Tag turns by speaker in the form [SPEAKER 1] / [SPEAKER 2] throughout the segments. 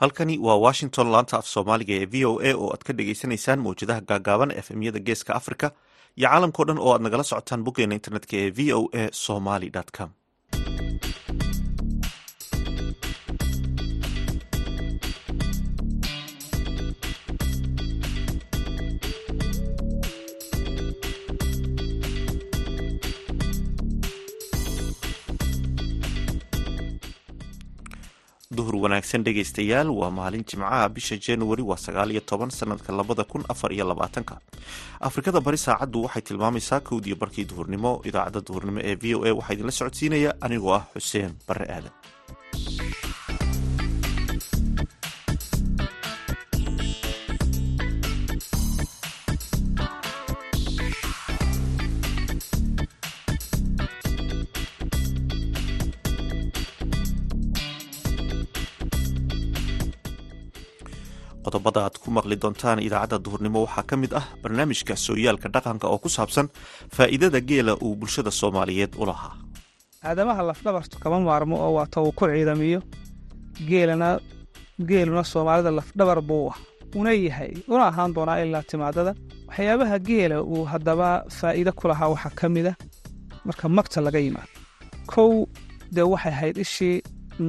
[SPEAKER 1] halkani waa washington laanta af soomaaliga ee v o a oo aad ka dhagaysanaysaan mawjadaha gaagaaban efemyada geeska africa iyo caalamkao dhan oo aad nagala socotaan boggeena internetka ee v o a somaly com wanaagsan dhegaystayaal waa maalin jimcaha bisha januari waa sagaal iyo toban sanadka labada kun afar iyo labaatanka. Afrikada bari saacaddu waxay tilmaamaysaa kowdiyo barkii duhurnimo idaacadda duhurnimo ee v o a waxaa idinla socodsiinaya anigoo ah xuseen bare aadan qodobada aad ku maqli doontaan idaacadda duhurnimo waxaa ka mid ah barnaamijka sooyaalka dhaqanka oo ku saabsan faa'iidada geela uu bulshada soomaaliyeed u lahaa.
[SPEAKER 2] Aadamaha lafdhabartu kama maarmo oo waata uu ku ciidamiyo. Geelana geeluna soomaalida lafdhabar buu ah. Una yahay una ahaan doonaa ilaa timaadada. Waxyaabaha geela uu haddaba faa'iido ku lahaa waxaa ka mid a marka magta laga yimaado. Kow dee waxay ahayd ishii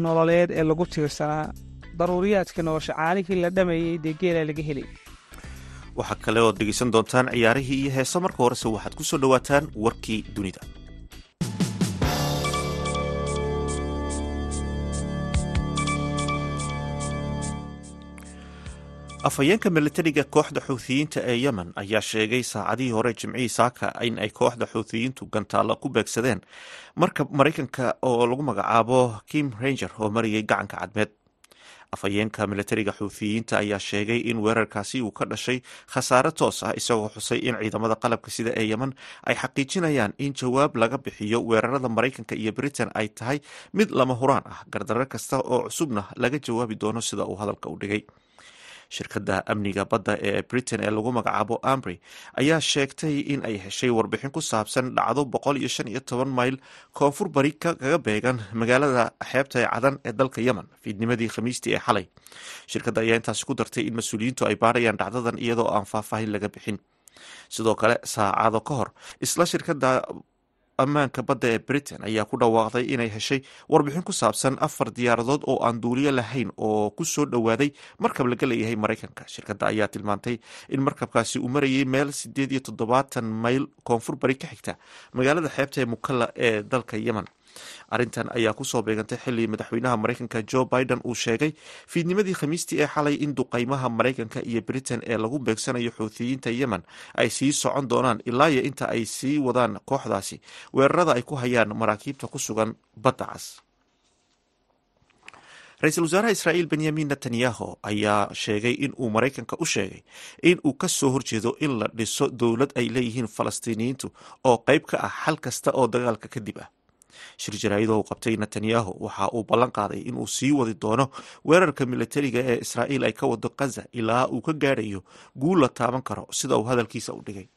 [SPEAKER 2] nololeed ee lagu tiirsanaa daruuriyaadka nolosha caanihii la dhamayey dee laga helay.
[SPEAKER 1] Waxaa kale ood dhegaysan doontaan ciyaarihii iyo heeso marka horese waxaad ku soo dhowaataan warkii dunida. Afhayeenka milatariga kooxda xuuthiyiinta ee yemen ayaa sheegay saacadihii hore jimcihii saaka in ay kooxda xuuthiyiintu gantaalla ku beegsadeen markab maraykanka oo lagu magacaabo kim ranger oo marayay gacanka cadmeed afhayeenka milatariga xuuthiyiinta ayaa sheegay in weerarkaasi uu ka dhashay khasaare toos ah isagoo xusay in ciidamada qalabka sida ee yemen ay xaqiijinayaan in jawaab laga bixiyo weerarada maraykanka iyo britain ay tahay mid lama huraan ah. Gardarro kasta oo cusubna laga jawaabi doono sida uu hadalka u dhigay shirkadda amniga badda ee britain ee lagu magacaabo ambry ayaa sheegtay in ay heshay warbixin ku saabsan dhacdo boqol iyo shan iyo toban mayl koonfur bari kaga beegan magaalada xeebta ee cadan ee dalka yemen fiidnimadii khamiistii ee xalay. Shirkadda ayaa intaasi ku dartay in mas'uuliyiintu ay baarayaan dhacdadan iyadoo aan faahfaahin laga bixin. Sidoo kale saacado ka hor isla shirkadda ammaanka badda ee britain ayaa ku dhawaaqday inay heshay warbixin ku saabsan afar diyaaradood oo aan duuliyo lahayn oo ku soo dhowaaday markab laga leeyahay maraykanka. Shirkadda ayaa tilmaantay in markabkaasi uu marayay meel sideed iyo toddobaatan mayl koonfur bari ka xigta magaalada xeebta ee mukalla ee dalka yemen arrintan ayaa ku soo beegantay xilli madaxweynaha maraykanka joe biden uu sheegay fiidnimadii khamiistii ee xalay in duqaymaha maraykanka iyo britain ee lagu beegsanayo xuuthiyiinta yemen ay sii socon doonaan ilaayo inta ay sii wadaan kooxdaasi. Weerarada ay ku hayaan maraakiibta ku sugan badda cas ra'iisul wasaaraha israa'iil benyamin netanyahu ayaa sheegay in uu maraykanka u sheegay in uu ka soo horjeedo in la dhiso dowlad ay leeyihiin falastiiniyiintu oo qayb ka ah xal kasta oo dagaalka kadib ah shir jaraa'idoo qabtay netanyahu waxa uu ballan qaaday inuu sii wadi doono weerarka milatariga ee israa'iil ay ka wado kaza ilaa uu ka gaadhayo guul la taaban karo sida uu hadalkiisa u dhigay.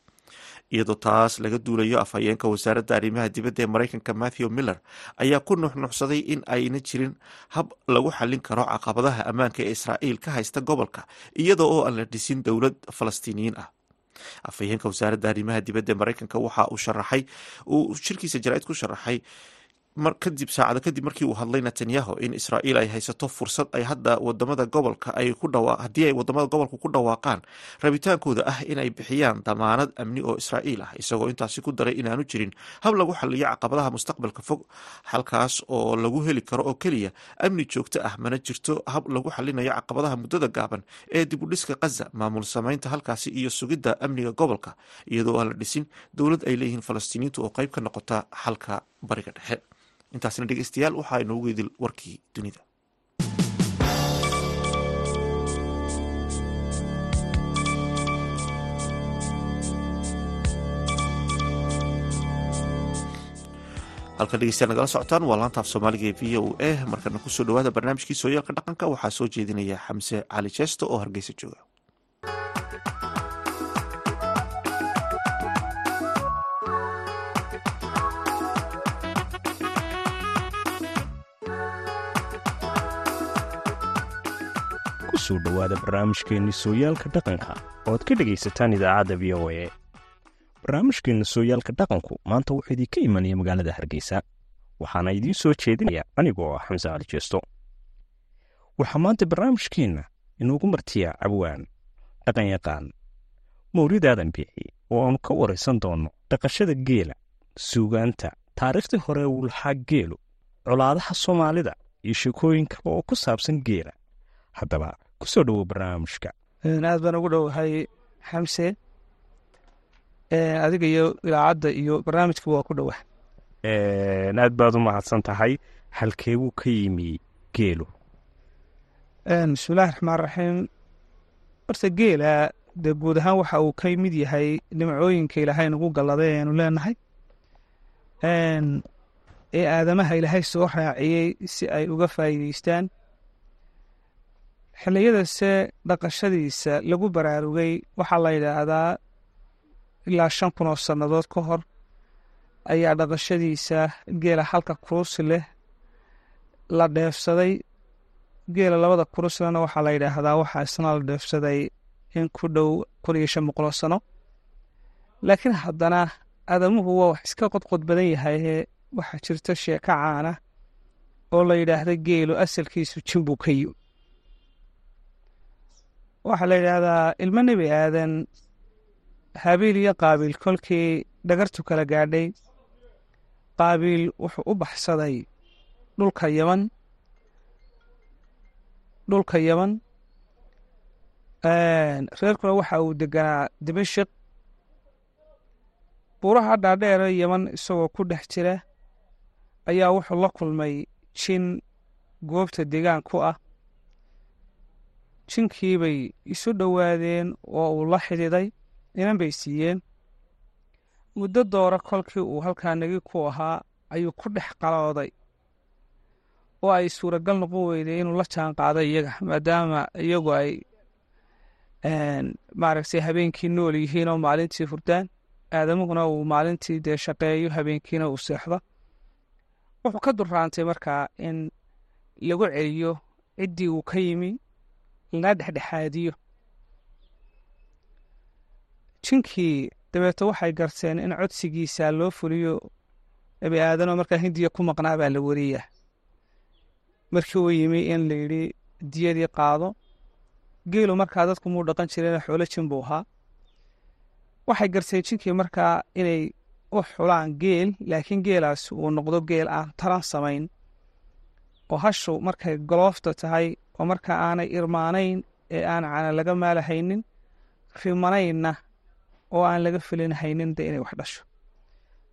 [SPEAKER 1] Iyadoo taas laga duulayo afhayeenka wasaaradda arrimaha dibadda ee maraykanka matthew miller ayaa ku nuxnuxsaday in ayna jirin hab lagu xallin karo caqabadaha ammaanka ee israa'iil ka haysta gobolka iyada oo aan la dhisin dowlad falastiiniyiin ah afhayeenka wasaaradda arrimaha dibadda ee maraykanka waxa uu sharaxay uu shirkiisa jaraa'id ku sharaxay kadib saacado kadib markii uu hadlay netanyahu in israa'iil ay haysato fursad ay hadda waddamada gobolka ay ku haddii ay waddamada gobolka ku dhawaaqaan rabitaankooda ah in ay bixiyaan damaanad amni oo israa'iil ah isagoo intaasi ku daray inaanu jirin hab lagu xaliyo caqabadaha mustaqbalka fog halkaas oo lagu heli karo oo keliya amni joogto ah mana jirto hab lagu xalinayo caqabadaha muddada gaaban ee dib u dhiska kaza maamul samaynta halkaasi iyo sugidda amniga gobolka iyadoo aan la dhisin dowlad ay leeyihiin falastiiniintu oo qayb ka noqota xalka bariga dhexe intaasna dhegeystayaal waxaa inoogu idil warkii dunida. Halkan dhegeystayaal nagala socotaan waa laantaaf soomaaliga ee v o a. Markana ku soo dhawaada barnaamijkii sooyaalka dhaqanka waxaa soo jeedinaya xamse cali jeesto oo hargeysa jooga
[SPEAKER 3] soo dhowaada barnaamijkeenni sooyaalka dhaqanka oo ad ka dhegaysataan idaacadda v o a. Barnaamijkeenna sooyaalka dhaqanku maanta wuxuu idinka imanaya magaalada hargeysa waxaana idiin soo jeedinaya anigoo ah xamse cali jeesto. Waxaa maanta barnaamijkeenna inuugu martiyaa cabwaan dhaqan mawlid aadan biixi oo aanu ka waraysan doonno dhaqashada geela suugaanta taariikhdii hore uu lahaa geelu colaadaha soomaalida iyo sheekooyin kale oo ku saabsan geela. Haddaba ku soo dhowow barnaamijka.
[SPEAKER 2] Aad baan ugu dhowahay xamse. Adiga iyo idaacadda iyo barnaamijka waa ku dhowah
[SPEAKER 3] aad baad u mahadsan tahay halkeebuu ka yimi geelu
[SPEAKER 2] bismillahi raxmaan raxiim. Horta geela dee guud ahaan waxa uu ka mid yahay nimcooyinka ilaahay nagu galladay aynu leenahay. Ee aadamaha ilaahay soo raaciyey si ay uga faa'iideystaan xilliyadase dhaqashadiisa lagu baraarugay waxaa la yidhaahdaa ilaa shan kun oo sannadood ka hor ayaa dhaqashadiisa geela halka kurusi leh la dheefsaday. Geela labada kuruslena waxaa la yidhaahdaa waxaa isna la dheefsaday in ku dhow kun iyo shan boqoloo sano. Laakiin haddana aadamuhu waa wax iska qodqod badan yahaye waxaa jirta sheeko caana oo la yidhaahda geelu asalkiisu jinbuu ka yimi waxaa la yidhaahdaa ilmo nebi aadan habiil iyo qaabiil kolkii dhagartu kala gaadhay. Qaabiil wuxuu u baxsaday dhulka yaman dhulka yaman reerkuna waxa uu deganaa dimashik buuraha dhaadheere yaman isagoo ku dhex jira ayaa wuxuu la kulmay jin goobta deegaan ku ah jinkiibay isu dhowaadeen oo uu la xidhiiday inan bay siiyeen. Muddo doora kolkii uu halkaa nagi ku ahaa ayuu ku dhex qalooday oo ay suuragal noqon weyday inuu la jaan qaaday iyaga maadaama iyagu ay maaragtay habeenkii nool yihiin oo maalintii hurdaan aadamuhuna uu maalintii dee shaqeeyo habeenkiina uu seexdo. Wuxuu ka duraantay markaa in lagu celiyo ciddii uu ka yimi lana dhexdhexaadiyo. Jinkii dabeeto waxay garteen in codsigiisa loo fuliyo nebi aadanoo markaa hindiya ku maqnaa baa la weriyaa markii uu yimi in la yidhi diyadii qaado. Geelu markaa dadku muu dhaqan jireen xoolo jin buu ahaa. Waxay garteen jinkii markaa inay u xulaan geel laakiin geelaas uu noqdo geel aan taran samayn oo hashu markay goloofta tahay oo markaa aanay irmaanayn ee aan cana laga maalahaynin rimanaynna oo aan laga filinhaynin de inay wax dhasho.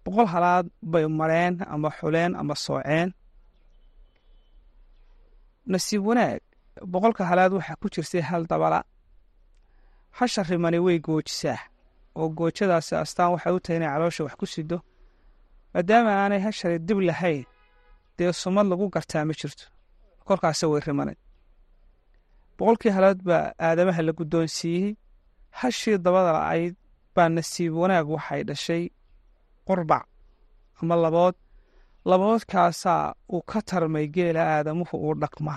[SPEAKER 2] Boqol halaad bay mareen ama xuleen ama sooceen. Nasiib wanaag boqolka halaad waxaa ku jirtay hal dabala. Hasha rimani way goojisaa oo goojadaasi astaan waxay u tahay inay caloosha wax ku sido maadaama aanay hashari dib lahayn dee sumad lagu gartaa ma jirto. Kolkaase way rimanay boqolkii halaad baa aadamaha la guddoonsiiyey hashii dabada la'ayd baa nasiib wanaag waxay dhashay qurbac ama labood laboodkaasaa uu ka tarmay geela aadamuhu uu dhaqma.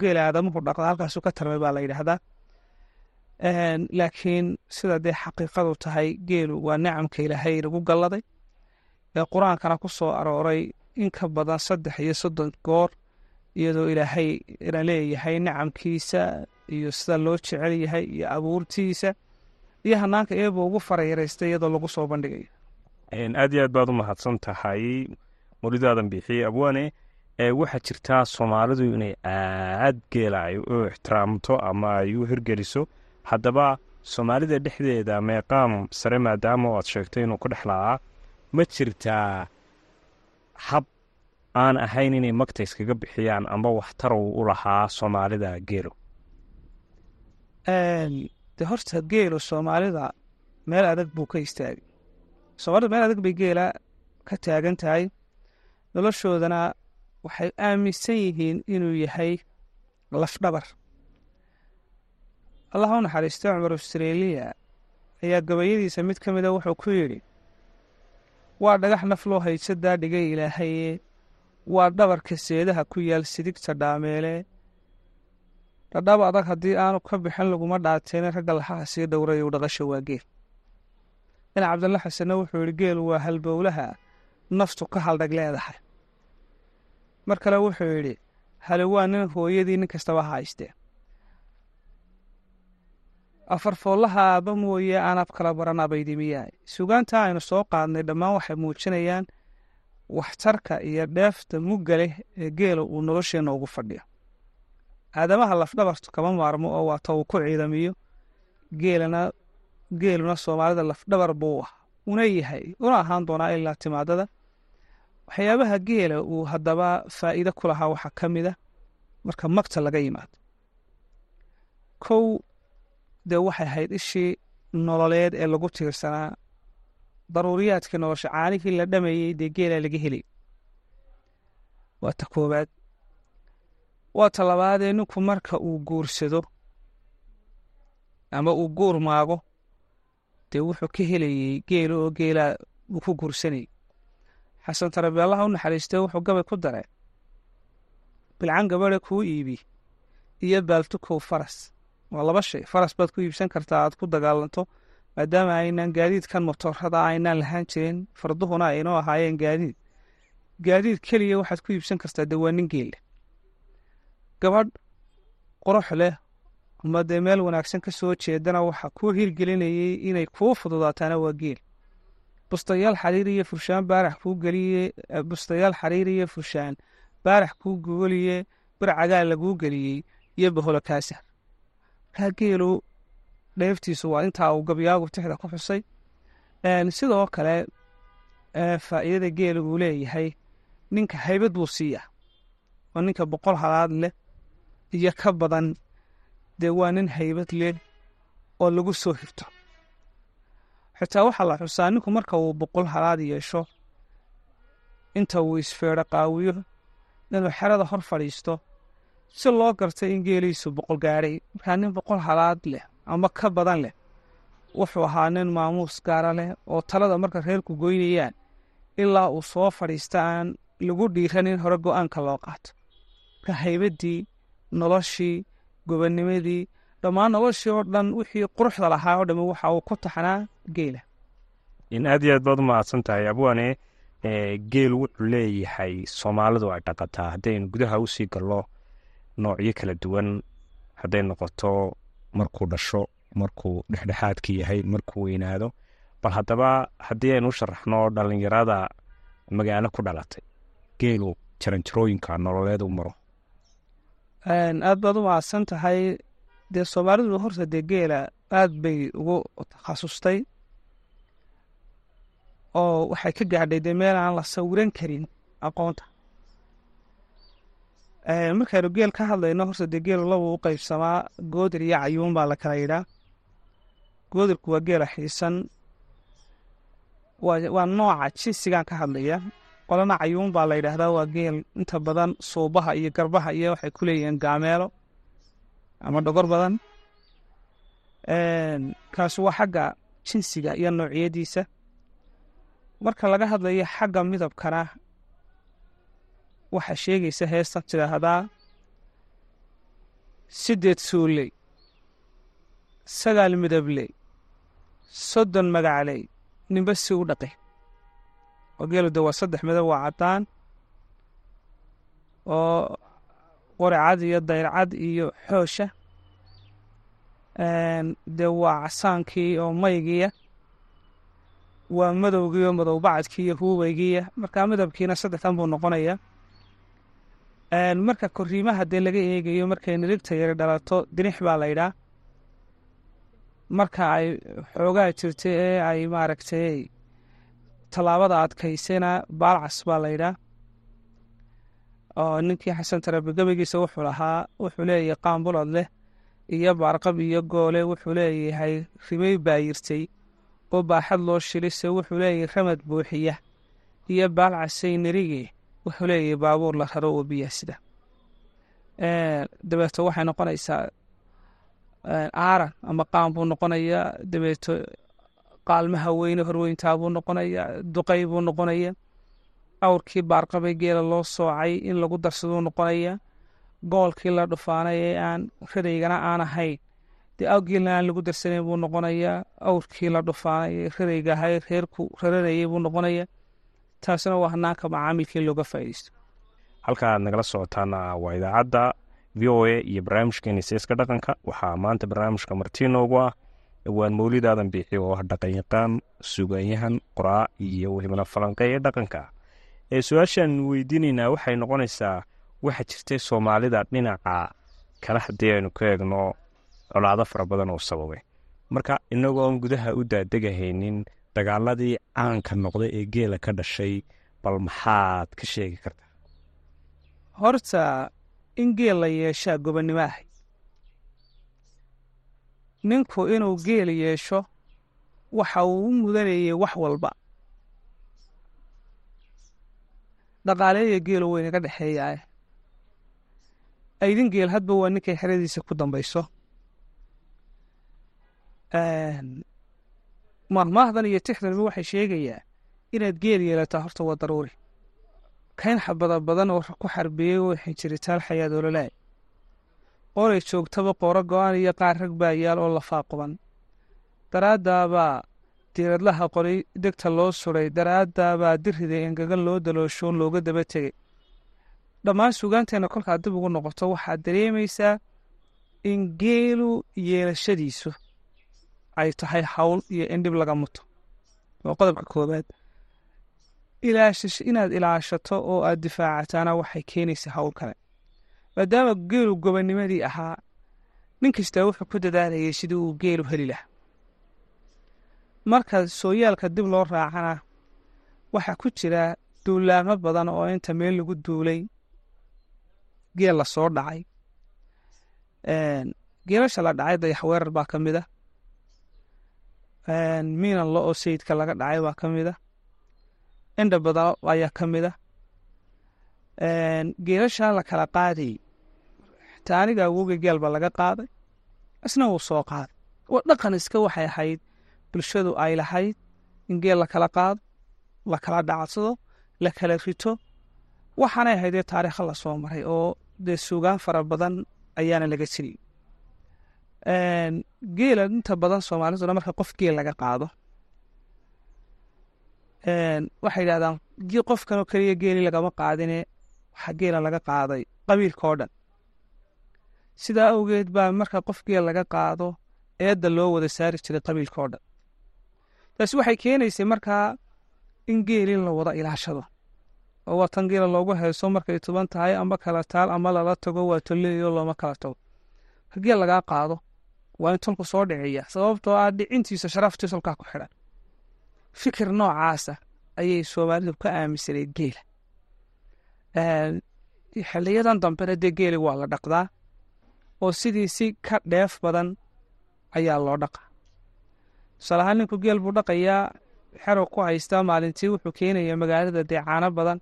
[SPEAKER 2] Geela aadamuhu dhaqda halkaasuu ka tarmay baa la yidhaahdaa. Laakiin sida dee xaqiiqadu tahay geelu waa nicamka ilaahay lagu galladay. Ee qur'aankana ku soo arooray in ka badan saddex iyo soddon goor iyadoo ilaahay ina leeyahay nicamkiisa iyo sida loo jecel yahay iyo abuurtiisa iyo hanaanka eeba ugu farayaraystay iyadoo lagu soo bandhigayo.
[SPEAKER 3] Aad iyo aad baad u mahadsan tahay muridaadan bixiye abwaane waxaa jirtaa soomaalidu inay aad geela ay u ixtiraamto ama ay u hirgeliso. Haddaba soomaalida dhexdeeda meeqaam sare maadaama aad sheegtay inuu ku dhex la'aa ma jirtaa hab aan ahayn inay magta iskaga bixiyaan amba waxtarow u lahaa soomaalida geelo
[SPEAKER 2] de horta geelu soomaalida meel adag buu ka istaagay. Soomaalida meel adag bay geela ka taagan tahay. Noloshoodana waxay aaminsan yihiin inuu yahay lafdhabar. Allah u naxariistay cumar austraeliya ayaa gabayadiisa mid ka mida wuxuu ku yidhi waa dhagax naf loo haysadaa dhigay ilaahaye waa dhabarka seedaha ku yaal sidigta dhaameele. Dhadhab adag haddii aanu ka bixin laguma dhaateen ragga laxaha sii dhowray u dhaqasha waa geel. Dhinac cabdalla xasanna wuxuu yihi geelu waa halbowlaha naftu ka haldhag leedahay. Mar kale wuxuu yidhi hali waa nin hooyadii nin kastaba haystee. Afarfoollaha aaba mooye aan kala baran abaydimiyahay sugaanta aynu soo qaadnay dhammaan waxay muujinayaan waxtarka iyo dheefta mugga leh ee geela uu nolosheenna ugu fadhiyo. Aadamaha lafdhabartu kama maarmo oo waata uu ku ciidamiyo geelana geeluna soomaalida lafdhabar buu ah una yahay una ahaan doonaa ilaa timaadada. Waxyaabaha geela uu haddaba faa'iido ku lahaa waxaa ka mid a marka magta laga yimaado. Kow dee waxay ahayd ishii nololeed ee lagu tiirsanaa daruuriyaadkii nolosha caanihii la dhamayey dee geelaa laga helay. Waa ta koowaad. Waa ta labaadee ninku marka uu guursado ama uu guur maago dee wuxuu ka helayey geela oo geelaa uu ku guursanayay xasan tarabeellaha u naxariistay wuxuu gabay ku daray. Bilcan gabadha kuu iibi iyo baaltukow faras. Waa laba shay faras baad ku iibsan kartaa aad ku dagaalanto maadaama aynaan gaadiidkan motorada aynaan lahaan jirin farduhuna aynoo ahaayeen gaadiid. Gaadiid keliya waxaad ku iibsan kartaa dee waa nin gabadh qurux leh ama dee meel wanaagsan ka soo jeedana waxaa kuu hirgelinayey inay kuu fududaataana waa geel. Bustayaal xariir iyo furshaan baarax kuu geliye bustayaal xariir iyo furshaan baarax kuu gogoliye bir cagaal laguu geliyey iyo baholo kaasar. Markaa dheeftiisu waa intaa uu gabyaagu tixda ku xusay. Sidoo kale faa'iidada geela uu leeyahay ninka haybad buu siiya. Oo ninka boqol halaad leh iyo ka badan. Dee waa nin haybad leh oo lagu soo hirto xitaa waxaa la xusaa ninku marka uu boqol halaad yeesho inta uu isfeedho qaawiyo inuu xerada hor fadhiisto si loo gartay in geeliisu boqol gaadhay markaa nin boqol halaad leh ama ka badan leh. Wuxuu ahaa nin maamuus gaara leh oo talada marka reerku goynayaan ilaa uu soo fadhiista aan lagu dhiiranin hore go'aanka loo qaato. Marka haybaddii noloshii gobonnimadii dhammaan noloshii oo dhan wixii quruxda lahaa oo dhami waxa uu ku taxnaa geela.
[SPEAKER 3] In aad iyo aad baad u mahadsan tahay abwaane geel wuxuu leeyahay soomaalidu ay dhaqataa. Haddaynu gudaha u sii gallo noocyo kala duwan hadday noqoto markuu dhasho markuu dhexdhexaadka yahay markuu weynaado. Bal haddaba haddii aynu u sharaxno dhallinyarada magaalo ku dhalatay geelu jaranjarooyinka nololeed u maro.
[SPEAKER 2] Aad baad u mahadsan tahay. Dee soomaalidu horta dee geela aad bay ugu takhasustay oo waxay ka gaadhay dee meel aan la sawiran karin aqoonta markaynu geel ka hadlayno horta dee geelu laba u qeybsamaa goodir iyo cayuun baa la kala yidhaa. Goodirku waa geela xiisan. Waa nooca jinsigan ka hadlaya. Qolana cayuun baa la yidhaahdaa waa geel inta badan suubaha iyo garbaha iyo waxay ku leeyihiin gaameelo ama dhogor badan. Kaasi waa xagga jinsiga iyo noocyadiisa. Marka laga hadlayo xagga midabkana waxaa sheegaysa heestan tidhaahdaa siddeed suuley sagaal midabley soddon magacley ninba si u dhaqi. Oo de waa saddex midab waa caddaan oo qoricad iyo dayrcad iyo xoosha. Dee waa casaankii oo maygiya waa madowgii oo madow bacadkii iyo huubeygiiya markaa midabkiina saddexdan buu noqonayaa marka koriimaha dee laga eegayo markay nirigta yari dhalato dinix baa la ydhaa marka ay xoogaa jirta ee ay maaragtay tallaabada adkaysana baalcas baa la ydhaa oo ninkii xasan tarabi gabaygiisa wuxuu lahaa wuxuu leeyahay qaambulod leh iyo baarqab iyo goole wuxuu leeyahay rimey baa yirtay. Oo baaxad loo shilise wuxuu leeyahay ramad buuxiya iyo baalcasay nirige wuxuu leeyahay baabuur la raro oo biyaa sida. Dabeeto waxay noqonaysaa aaran ama qaan buu noqonayaa dabeeto qaalmaha weyne horweyntaa buu noqonayaa duqay buu noqonaya awrkii baarqabay geela loo soocay in lagu darsaduu noqonayaa goolkii la dhufaanay ee aan raraygana aan ahayn. Dee awgeelna aan lagu darsanayn buu noqonayaa awrkii la dhufaanay ee rarayga ahay reerku rararayay buu noqonayaa taasina waa hanaanka macaamilkii looga faa'iidaysto.
[SPEAKER 3] Halka aad nagala socotaana waa idaacadda v o a iyo barnaamijkeeni seeska dhaqanka. Waxaa maanta barnaamijka martii noogu ah dhowaan mawlidaadan biixi oo ah dhaqanyaqaan sugayahan qoraa iyo welibana falanqeeya dhaqanka. Su'aashaan weydiinaynaa waxay noqonaysaa waxa jirtay soomaalida dhinaca kale haddii aynu ka eegno colaado fara badan oo sababay. Marka inagoo aan gudaha u daadegahaynin dagaaladii caanka noqday ee geela ka dhashay bal maxaad ka sheegi kartaa.
[SPEAKER 2] Horta in geel la yeeshaa gobonnimo ahayd ninku inuu geel yeesho waxa uu u mudanayay wax walba. Dhaqaaleeya geelu weynaga dhexeeyaa aydin geel hadba waa ninkay xeradiisa ku dambayso mahmaahdan iyo tixdanba waxay sheegayaa inaad geel yeelataa horta waa daruuri. Kayn xabada badan oo ku xarbiyey waxay jiritaal xayaad ololaay qoray joogtaba qooro go'aan iyo qaar rag baa yaal oo lafaa quban. Daraaddaabaa diiradlaha qoray degta loo suray daraaddaabaa diriday engegan loo daloosho looga daba tegey. Dhammaan sugaanteenna kolkaad dib ugu noqoto waxaad dareemaysaa in geelu yeelashadiisu ay tahay hawl iyo indhib laga muto. Waa qodobka ilaashash inaad ilaashato oo aad difaacataana waxay keenaysaa hawl kale. Maadaama geelu gobonnimadii ahaa nin kastaa wuxuu ku dadaalayay sidii uu geelu heli lahaa. Marka sooyaalka dib loo raacana waxaa ku jira duulaamo badan oo inta meel lagu duulay geel la soo dhacay. Geelasha la dhacay dayaxweerar baa ka mid a miinan lo oo sayidka laga dhacay baa ka mid a indha badan ayaa ka mid a geelashaa la kala qaadayy xitaa aniga awowga geel baa laga qaaday. Isna wuu soo qaaday. Oo dhaqan iska waxay ahayd. Bulshadu ay lahayd in geel la kala qaado la kala dhacsado la kala rito. Waxaanay ahaydee taariikha la soo maray oo dee suugaan fara badan ayaana laga jirin geela inta badan soomaaliduna marka qof geel laga qaado. Waxay yidhahdaan qofkanoo keliya geeli lagama qaadine waxaa geela laga qaaday qabiilka oo dhan. Sidaa awgeed baa marka qof geel laga qaado eedda loo wada saari jiray qabiilka oo dhan. Taasi waxay keenaysay markaa in geeli la wada ilaashado oo waa tan geela loogu hayso markay tuban tahay amba kala taal ama lala tago waa tolleeyo looma kala tago. Geel lagaa qaado waa in tolku soo dhiciya sababtoo ah dhicintiisa sharaftii tolkaa ku xidhan fikir noocaasa ayay soomaalidu ka aaminsaneed geela. Xiliyadan dambena dee geeli waa la dhaqdaa oo sidii si ka dheef badan ayaa loo dhaqaa tusaalahaan ninku geel buu dhaqayaa xerow ku haystaa maalintii wuxuu keenayaa magaalada dee caano badan.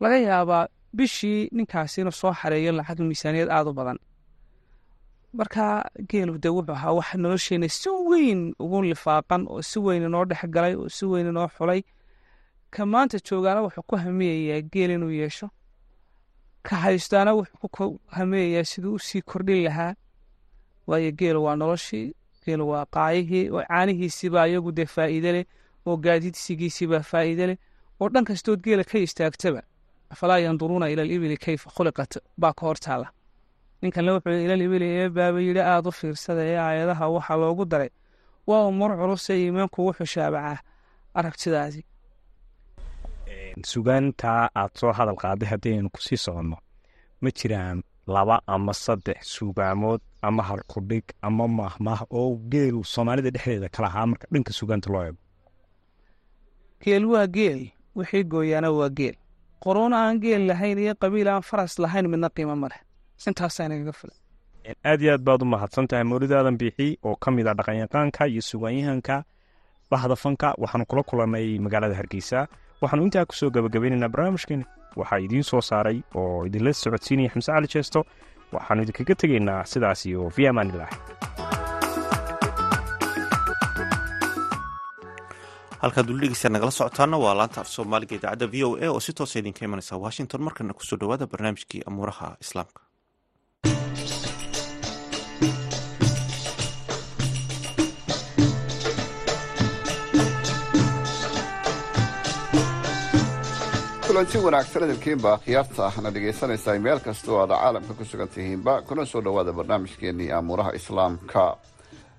[SPEAKER 2] Laga yaabaa bishii ninkaasi inuu soo xareeyo lacag miisaaniyad aada u badan marka geelu dee wuxuu ahaa wax nolosheena si weyn ugu lifaaqan oo si weyn inoo dhex galay oo si weyn inoo xulay. Ka maanta joogaana wuxuu ku hamiyayaa geel inuu yeesho. Ka haystaana wuxuu ku hamiyayaa siduu u sii kordhin lahaa. Waayo geelu waa noloshii geelu waa qaayihii oo caanihiisiibaa iyagu dee faa'iide leh oo gaadiidsigiisiibaa faa'iide leh. Oo dhan kastood geela ka istaagtaba. Afalaa yanduruuna ila alibili kayfa khuliqat? Baa ka hor taala ninkanle wuxuu ilal ibili ee baaba yidhi aada u fiirsada ee aayadaha waxaa loogu daray. Waa umur culuse iimaanku wuxuu shaabacaa. Aragtidaadii
[SPEAKER 3] sugaantaa aad soo hadal qaaday haddii aynu ku sii soconno ma jiraan laba ama saddex sugaamood ama halkudhig ama mahmah oo geelu soomaalida dhexdeeda kala ahaa marka dhanka sugaanta loo eego.
[SPEAKER 2] Geel waa geel wixii gooyaana waa geel. Qoroon aan geel lahayn iyo qabiil aan faras lahayn midna qiimo ma leh
[SPEAKER 3] aad iyo aad baad u mahadsan tahay mawlidaadan biixi oo ka mid a dhaqanyaqaanka iyo sugaanyahanka bahda fanka waxaanu kula kulannay magaalada hargeysa. Waxaanu intaa ku soo gabagabaynaynaa barnaamijkeeni waxaa idiin soo saaray oo idinla socodsiinaya xamse cali jeesto waxaanu idinkaga tegaynaa sidaas iyo fi amaanilah
[SPEAKER 1] halkaad weli dhegeysta nagala socotaana waa laanta af soomaaliga idaacadda v o a oo si toosa idinka imanaysa washington. Markana ku soo dhowaada barnaamijkii amuuraha islaamka
[SPEAKER 4] kulanti wanaagsan idinkiinba khiyaarta ahna dhegaysanaysaa meel kasta oo aad caalamka ku sugan tihiinba kuna soo dhowaada barnaamijkeenii aamuuraha islaamka.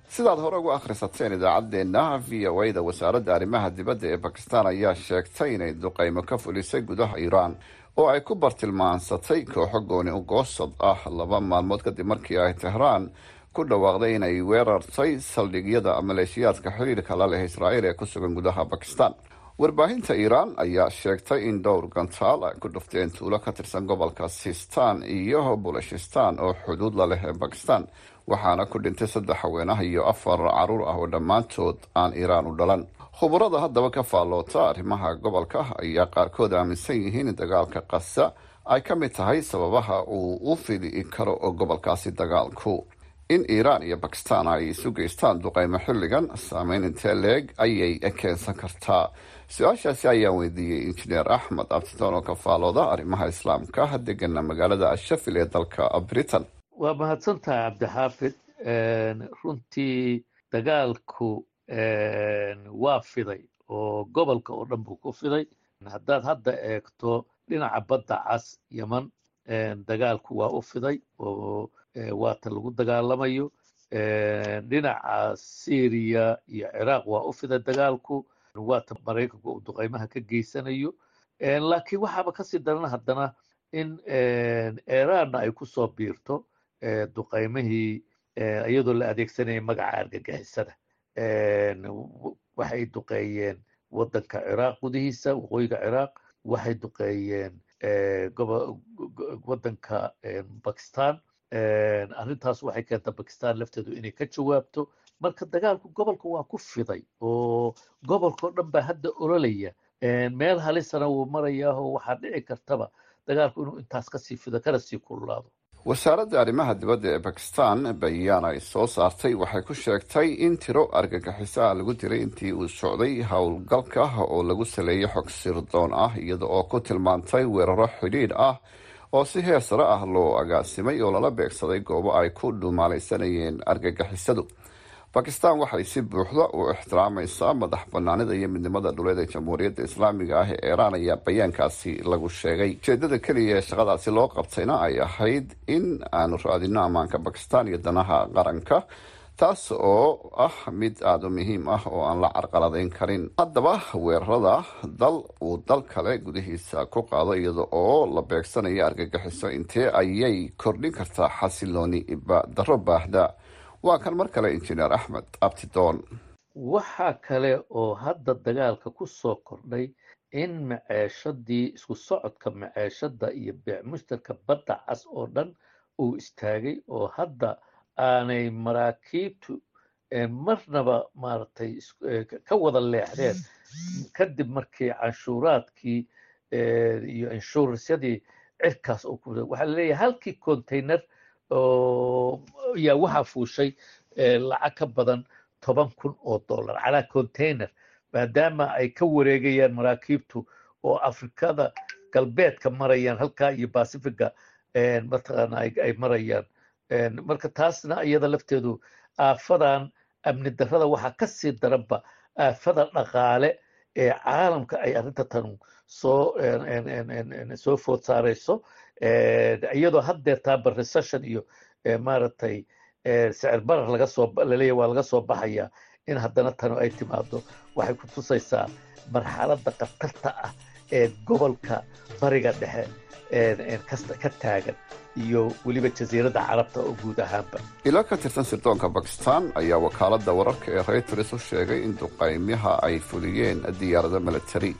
[SPEAKER 4] Sidaad hore ugu akhrisateen idaacaddeenna v o a da wasaaradda arrimaha dibadda ee bakistan ayaa sheegtay inay duqaymo ka fulisay gudaha iiraan oo ay ku bartilmaansatay kooxo gooni u goosad ah laba maalmood kadib markii ay tehraan ku dhawaaqday inay weerartay saldhigyada maleeshiyaadka xiriirka la leh israa'iil ee ku sugan gudaha bakistan warbaahinta iiraan ayaa sheegtay in dhowr gantaal ay ku dhufteen tuulo ka tirsan gobolka sistan iyo bulashistan oo xuduud la leh ee bakistan waxaana ku dhintay saddex haweenah iyo afar carruur ah oo dhammaantood aan iiraan u dhalan. Khubarada haddaba ka faalloota arrimaha gobolka ayaa qaarkood aaminsan yihiin in dagaalka qasa ay ka mid tahay sababaha uu u fidi karo oo gobolkaasi dagaalku. In iiraan iyo bakistan ay isu geystaan duqaymo xilligan saameyn intee leeg ayay keensan kartaa su'aashaasi ayaan weydiiyey injineer axmed abtidoon oo ka faalooda arrimaha islaamka degana magaalada shafil ee dalka britain.
[SPEAKER 5] Waa mahadsantahay cabdixaafid runtii dagaalku waa fiday oo gobolka oo dhan buu ku fiday. Haddaad hadda eegto dhinaca badda cas yeman dagaalku waa u fiday oo waata lagu dagaalamayo. Dhinaca syriya iyo ciraaq waa u fiday dagaalku waata maraykanku uu duqaymaha ka geysanayo. Laakiin waxaaba ka sii daran haddana in iranna ay ku soo biirto duqaymihii iyadoo la adeegsanaya magaca argagixisada. Waxay duqeeyeen waddanka ciraaq gudihiisa waqooyiga ciraaq waxay duqeeyeen waddanka bakistan arrintaas waxay keenta bakistan lafteedu inay ka jawaabto marka dagaalku gobolka waa ku fiday oo gobolkao dhan baa hadda ololaya. Meel halisana wuu marayaahoo waxaa dhici kartaba dagaalku inuu intaas ka sii fido kana sii kululaado.
[SPEAKER 4] Wasaaradda arrimaha dibadda ee bakistan bayaan ay soo saartay waxay ku sheegtay in tiro argagixiso ah lagu diray intii uu socday howlgalka oo lagu saleeyay xog sirdoon ah iyada oo ku tilmaantay weeraro xidhiidh ah oo si heer sare ah loo agaasimay oo lala beegsaday goobo ay ku dhumaalaysanayeen argagixisadu bakistan waxay si buuxda u ixtiraamaysaa madax banaanida iyo midnimada dhuleed ee jamhuuriyadda islaamiga ah ee iiraan ayaa bayaankaasi lagu sheegay. Ujeedada keliya ee shaqadaasi loo qabtayna ay ahayd in aanu raadino ammaanka bakistan iyo danaha qaranka taas oo ah mid aada u muhiim ah oo aan la carqaladayn karin. Haddaba weerarada dal uu dal kale gudihiisa ku qaado iyada oo la beegsanayo argagixiso intee ayay kordhin kartaa xasilooni daro baahda waa kan mar kale injineer axmed abtidoon
[SPEAKER 5] waxaa kale oo hadda dagaalka ku soo kordhay in maceeshadii isku socodka maceeshada iyo beec mushtarka badda cas oo dhan uu istaagay oo hadda aanay maraakiibtu marnaba maaragtay ka wada leexdeen. Kadib markii canshuuraadkii iyo inshuransyadii cirkaas waxaa la leeyahay halkii container yaa waxaa fuushay lacag ka badan toban kun oo dollar calaa container maadaama ay ka wareegayaan maraakiibtu oo afrikada galbeedka marayaan halkaa iyo bacifiga mataqaana ay marayaan. Marka taasna iyada lafteedu aafadan amni darrada waxaa ka sii daranba aafada dhaqaale ee caalamka ay arrinta tanu soo soo food saarayso iyadoo haddeertaaba recession iyo maaragtay sicir barar laga soo laleeyahy waa laga soo baxaya in haddana tanu ay timaado waxay ku tusaysaa marxaladda khatarta ah ee gobolka bariga dhexe ka taagan iyo weliba jasiiradda carabta oo guud ahaanba.
[SPEAKER 4] Ilo ka tirsan sirdoonka bakistan ayaa wakaaladda wararka ee reuters u sheegay in duqaymaha ay fuliyeen diyaarado milatari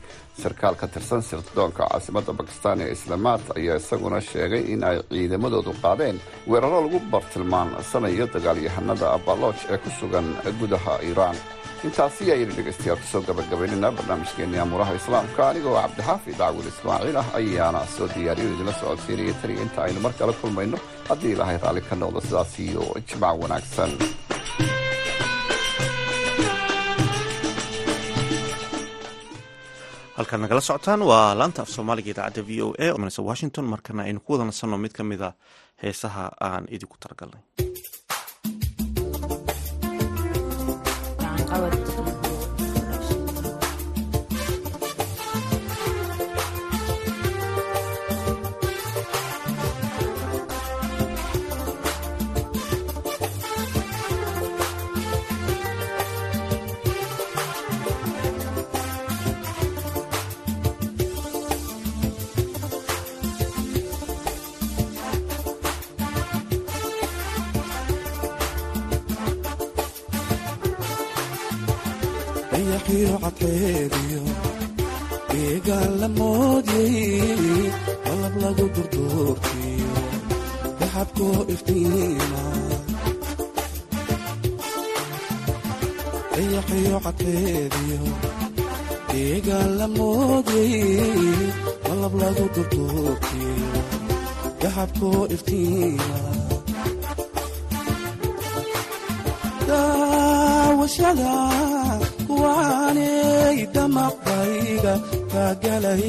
[SPEAKER 4] sarkaal ka tirsan sirdoonka caasimadda bakistan ee islaamaad ayaa isaguna sheegay in ay ciidamadoodu qaadeen weeraro lagu bartilmaansanayo dagaalyahanada abalooj ee ku sugan gudaha iiraan intaasi ayaynu dhegaystayaal ku soo gabagabaynayna barnaamijkeenii amuuraha islaamka anigoo cabdixaafid dacwil ismaaciil ah ayaana soo diyaariyo idinla socodsiinaya taniya inta aynu mar kale kulmayno haddii ilaahay raalli ka noqdo sidaas iyo jimaac wanaagsan
[SPEAKER 1] halkaad nagala socotaan waa laanta af soomaaliga idaacadda v o a washington markana aynu ku wada nasanno mid ka mid a heesaha aan idinku talagalnay
[SPEAKER 6] dayaxiyo cadceediyo deegaan la moodyay qalab lagu durduurkiyo daxabkoo iftiima dayaxiyo cadceediyo deegaan la moodyay qalab lagu durduurkiyo daxabkoo iftiima daawashada kuwaanay damaqbayga kaagalay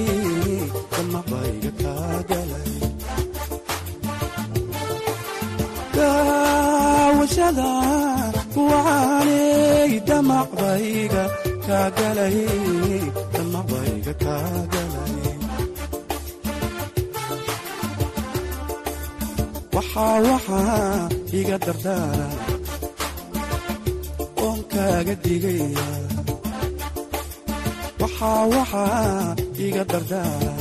[SPEAKER 6] damaqbayga kaagalay daawashada kuwaanay damaqbayga kaagalay damaqbayga kaagalay waxaa waxaa iga dardaara. Oon kaaga digaya waxaa waxaa iga dardaara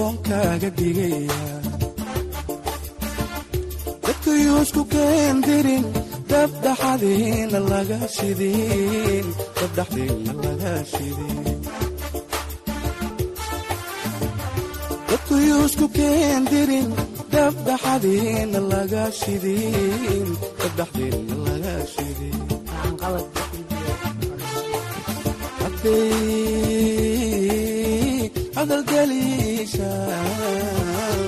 [SPEAKER 6] oon kaaga digaya dadkayuusku keendirin dabdhaxadiina laga shidin dabdhaxdiina laga shidin. Dadkayuusku keendirin dabdhaxadiina laga shidin dabdhaxdiina laga shidin hadday hadalgeliishaan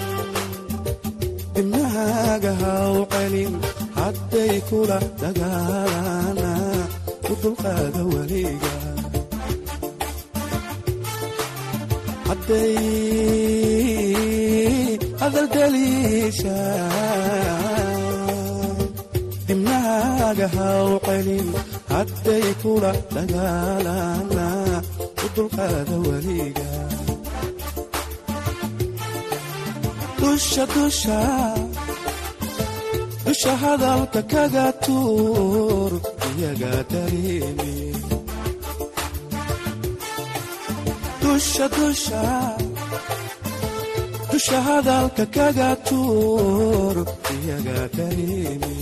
[SPEAKER 6] dibnahaaga haw celin hadday kula dagaalana u dulqaada weliga. Hadday hadalgeliishaan dibnahaaga haw celin hadday kula dagaalana dulqaada weliga dusha hadalka kaga tuur iyaga dareemi. Dusha hadalka kaga tuur iyaga dareemi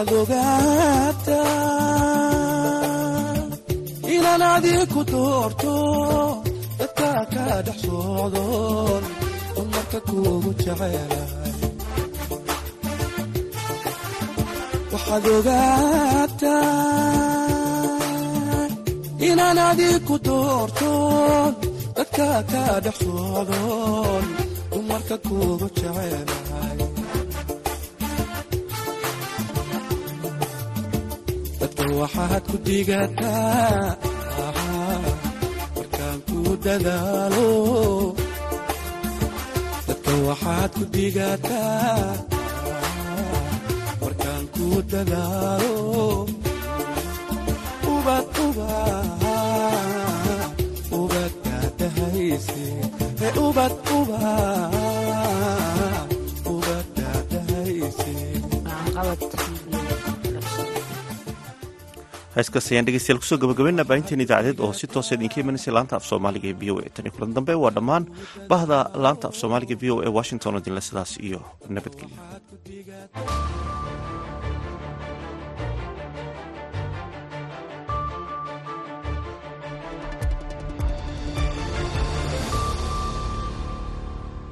[SPEAKER 6] waxaad ogaataa inaan adiku doorto dadka ka dhex socdoon dumarka kuugu jecelahay waxaad ogaataa inaan adiku doorto dadka ka dhex socdoon dumarka kuugu jecelahay waxaad ku digataa markaan ku dadaalo. Dadka waxaad ku digataa markaan ku dadaalo. Ubad uba ubad daadahayse ee ubad uba ubad daadahayse
[SPEAKER 1] heeskaas ayaan ku soo gabagabaynaa baahinteen idaacadeed oo si toosa idinka imanaysa laanta af soomaaliga ee v o a. Tani kulan dambe waa dhammaan bahda laanta af soomaaliga v o a washington oo sidaas iyo nabadgelyo